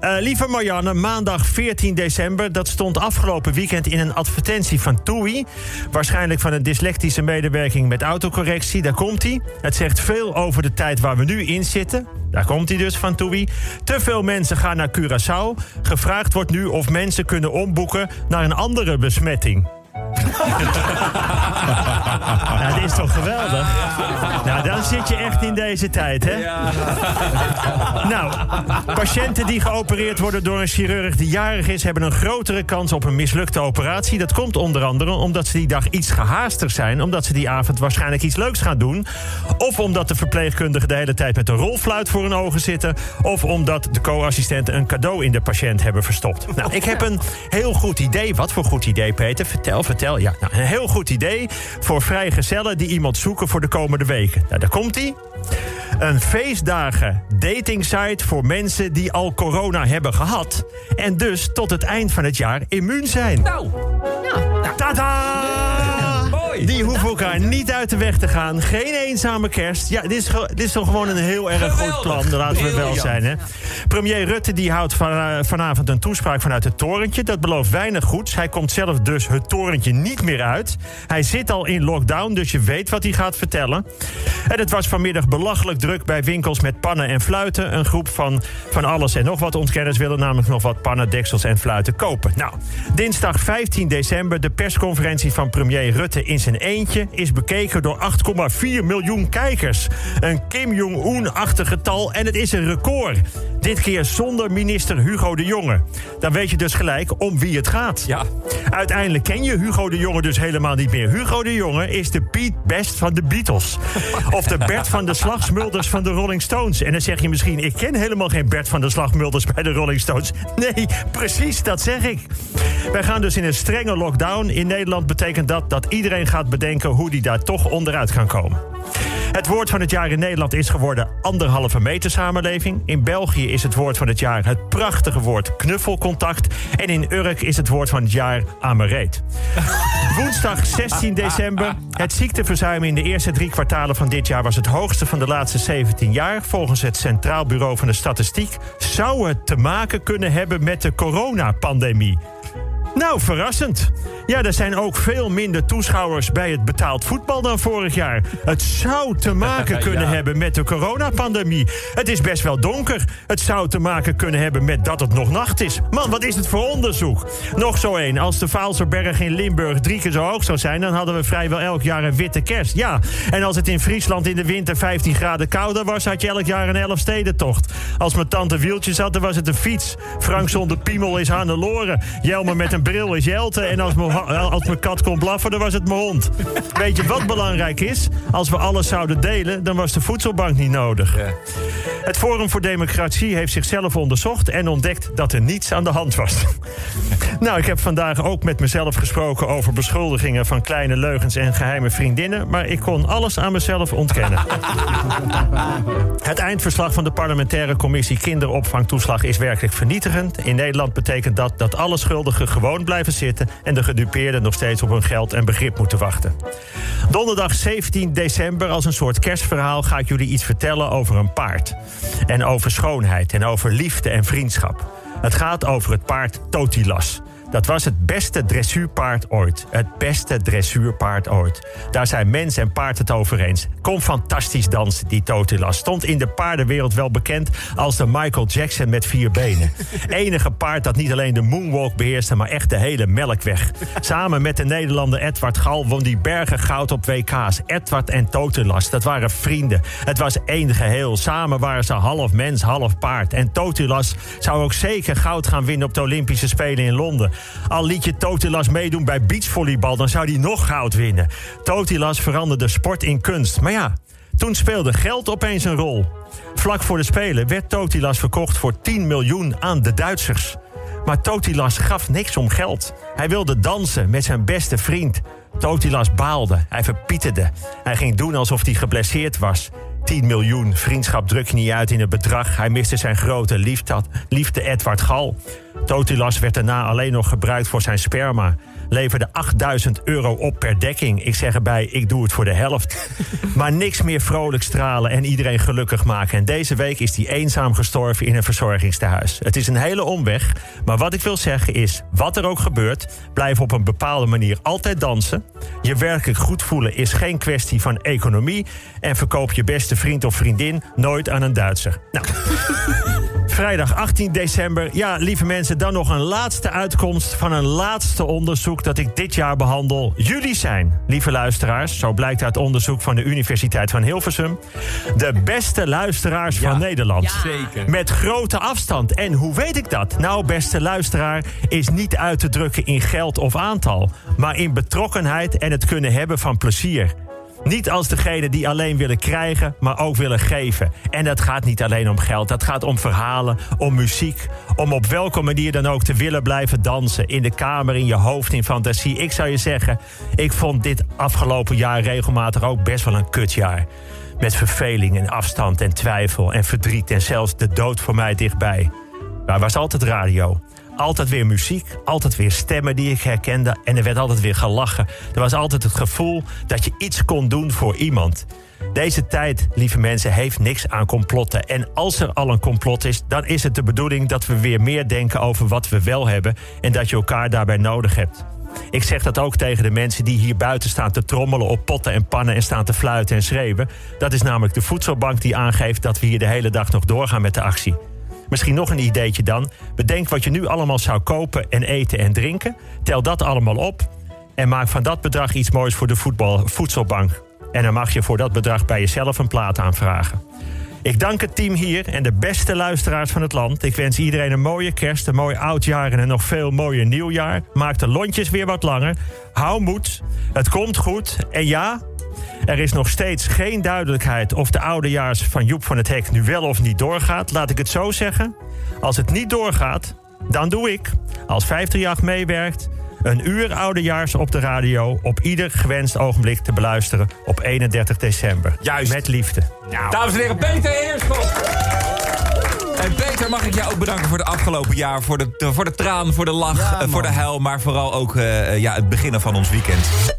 Eh, lieve Marianne, maandag 14 december. Dat stond afgelopen weekend in een advertentie van TUI. Waarschijnlijk van een dyslectische medewerking met autocorrectie. Daar komt hij. Het zegt veel over de tijd waar we nu in zitten. Daar komt hij dus van TUI. Te veel mensen gaan naar Curaçao. Gevraagd wordt nu of mensen kunnen omboeken naar een andere besmetting. Ja, dit is toch geweldig? Nou, dan zit je echt in deze tijd, hè? Nou, patiënten die geopereerd worden door een chirurg die jarig is... hebben een grotere kans op een mislukte operatie. Dat komt onder andere omdat ze die dag iets gehaaster zijn... omdat ze die avond waarschijnlijk iets leuks gaan doen... of omdat de verpleegkundigen de hele tijd met een rolfluit voor hun ogen zitten... of omdat de co-assistenten een cadeau in de patiënt hebben verstopt. Nou, ik heb een heel goed idee. Wat voor goed idee, Peter? Vertel, vertel. Ja, nou, een heel goed idee voor vrijgezellen die iemand zoeken voor de komende weken. Nou, daar komt hij. Een feestdagen datingsite voor mensen die al corona hebben gehad... en dus tot het eind van het jaar immuun zijn. Nou, Tada! Die hoeven elkaar niet uit de weg te gaan. Geen eenzame kerst. Ja, dit is, dit is toch gewoon een heel erg goed plan. Laten we wel zijn, hè. Premier Rutte die houdt van, eh, vanavond een toespraak vanuit het torentje. Dat belooft weinig goeds. Hij komt zelf dus het torentje niet meer uit. Hij zit al in lockdown, dus je weet wat hij gaat vertellen. En het was vanmiddag belachelijk druk bij winkels met pannen en fluiten. Een groep van, van alles en nog wat ontkenners willen namelijk nog wat pannen, deksels en fluiten kopen. Nou, dinsdag 15 december, de persconferentie van premier Rutte in zijn eentje... is bekeken door 8,4 miljoen kijkers. Een Kim Jong-un-achtig getal en het is een record. Dit keer zonder minister Hugo de Jonge. Dan weet je dus gelijk om wie het gaat. Ja. Uiteindelijk ken je Hugo de Jonge dus helemaal niet meer. Hugo de Jonge is de Pete Best van de Beatles. Of de Bert van de Slagsmulders van de Rolling Stones. En dan zeg je misschien, ik ken helemaal geen Bert van de Slagmulders bij de Rolling Stones. Nee, precies, dat zeg ik. Wij gaan dus in een strenge lockdown. In Nederland betekent dat dat iedereen gaat bedenken hoe die daar toch onderuit kan komen. Het woord van het jaar in Nederland is geworden anderhalve meter samenleving. In België is het woord van het jaar het prachtige woord knuffelcontact. En in Urk is het woord van het jaar amereet. Woensdag 16 december. Het ziekteverzuim in de eerste drie kwartalen van dit jaar was het hoogste van de laatste 17 jaar. Volgens het Centraal Bureau van de Statistiek zou het te maken kunnen hebben met de coronapandemie. Nou, verrassend. Ja, er zijn ook veel minder toeschouwers bij het betaald voetbal dan vorig jaar. Het zou te maken kunnen Ja. hebben met de coronapandemie. Het is best wel donker. Het zou te maken kunnen hebben met dat het nog nacht is. Man, wat is het voor onderzoek? Nog zo één. Als de Vaalserberg in Limburg drie keer zo hoog zou zijn... dan hadden we vrijwel elk jaar een witte kerst. Ja, en als het in Friesland in de winter 15 graden kouder was... had je elk jaar een Elfstedentocht. Als mijn tante wieltjes had, dan was het een fiets. Frank zonder piemel is Hannelore. Jelmer met een bril is Jelte. En als mijn, als mijn kat kon blaffen, dan was het mijn hond. Weet je wat belangrijk is? Als we alles zouden delen, dan was de voedselbank niet nodig. Het Forum voor Democratie heeft zichzelf onderzocht... en ontdekt dat er niets aan de hand was. nou, ik heb vandaag ook met mezelf gesproken... over beschuldigingen van kleine leugens en geheime vriendinnen... maar ik kon alles aan mezelf ontkennen. Het eindverslag van de parlementaire commissie kinderopvangtoeslag is werkelijk vernietigend. In Nederland betekent dat dat alle schuldigen gewoon blijven zitten en de gedupeerden nog steeds op hun geld en begrip moeten wachten. Donderdag 17 december, als een soort kerstverhaal, ga ik jullie iets vertellen over een paard. En over schoonheid en over liefde en vriendschap. Het gaat over het paard Totilas. Dat was het beste dressuurpaard ooit. Het beste dressuurpaard ooit. Daar zijn mens en paard het over eens. Kon fantastisch dansen, die Totilas. Stond in de paardenwereld wel bekend als de Michael Jackson met vier benen. Enige paard dat niet alleen de moonwalk beheerste, maar echt de hele melkweg. Samen met de Nederlander Edward Gal won die bergen goud op WK's. Edward en Totilas, dat waren vrienden. Het was één geheel. Samen waren ze half mens, half paard. En Totilas zou ook zeker goud gaan winnen op de Olympische Spelen in Londen. Al liet je Totilas meedoen bij beachvolleybal, dan zou hij nog goud winnen. Totilas veranderde sport in kunst. Maar ja, toen speelde geld opeens een rol. Vlak voor de Spelen werd Totilas verkocht voor 10 miljoen aan de Duitsers. Maar Totilas gaf niks om geld. Hij wilde dansen met zijn beste vriend. Totilas baalde, hij verpieterde. Hij ging doen alsof hij geblesseerd was. 10 miljoen, vriendschap druk niet uit in het bedrag. Hij miste zijn grote liefde, liefde Edward Gal. Totilas werd daarna alleen nog gebruikt voor zijn sperma. Leverde 8000 euro op per dekking. Ik zeg erbij, ik doe het voor de helft. maar niks meer vrolijk stralen en iedereen gelukkig maken. En deze week is hij eenzaam gestorven in een verzorgingstehuis. Het is een hele omweg, maar wat ik wil zeggen is... wat er ook gebeurt, blijf op een bepaalde manier altijd dansen. Je werkelijk goed voelen is geen kwestie van economie... en verkoop je beste vriend of vriendin nooit aan een Duitser. Nou... Vrijdag 18 december. Ja, lieve mensen, dan nog een laatste uitkomst van een laatste onderzoek dat ik dit jaar behandel. Jullie zijn, lieve luisteraars, zo blijkt uit onderzoek van de Universiteit van Hilversum, de beste luisteraars van Nederland. Zeker. Met grote afstand. En hoe weet ik dat? Nou, beste luisteraar, is niet uit te drukken in geld of aantal, maar in betrokkenheid en het kunnen hebben van plezier. Niet als degene die alleen willen krijgen, maar ook willen geven. En dat gaat niet alleen om geld. Dat gaat om verhalen, om muziek. Om op welke manier dan ook te willen blijven dansen. In de kamer, in je hoofd, in fantasie. Ik zou je zeggen, ik vond dit afgelopen jaar regelmatig ook best wel een kutjaar. Met verveling en afstand en twijfel en verdriet en zelfs de dood voor mij dichtbij. Maar was altijd radio. Altijd weer muziek, altijd weer stemmen die ik herkende. En er werd altijd weer gelachen. Er was altijd het gevoel dat je iets kon doen voor iemand. Deze tijd, lieve mensen, heeft niks aan complotten. En als er al een complot is, dan is het de bedoeling dat we weer meer denken over wat we wel hebben. En dat je elkaar daarbij nodig hebt. Ik zeg dat ook tegen de mensen die hier buiten staan te trommelen op potten en pannen en staan te fluiten en schreeuwen. Dat is namelijk de voedselbank die aangeeft dat we hier de hele dag nog doorgaan met de actie. Misschien nog een ideetje dan. Bedenk wat je nu allemaal zou kopen en eten en drinken. Tel dat allemaal op. En maak van dat bedrag iets moois voor de voedselbank. En dan mag je voor dat bedrag bij jezelf een plaat aanvragen. Ik dank het team hier en de beste luisteraars van het land. Ik wens iedereen een mooie kerst, een mooi oudjaar en een nog veel mooier nieuwjaar. Maak de lontjes weer wat langer. Hou moed. Het komt goed. En ja, er is nog steeds geen duidelijkheid of de oudejaars van Joep van het Hek nu wel of niet doorgaat. Laat ik het zo zeggen. Als het niet doorgaat, dan doe ik, als 50 meewerkt, een uur oudejaars op de radio op ieder gewenst ogenblik te beluisteren op 31 december. Juist. Met liefde. Nou. Dames en heren, Peter Heerschop. En Peter, mag ik jou ook bedanken voor het afgelopen jaar. Voor de, voor de traan, voor de lach, Ja, eh, voor de huil. Maar vooral ook eh, ja, het beginnen van ons weekend.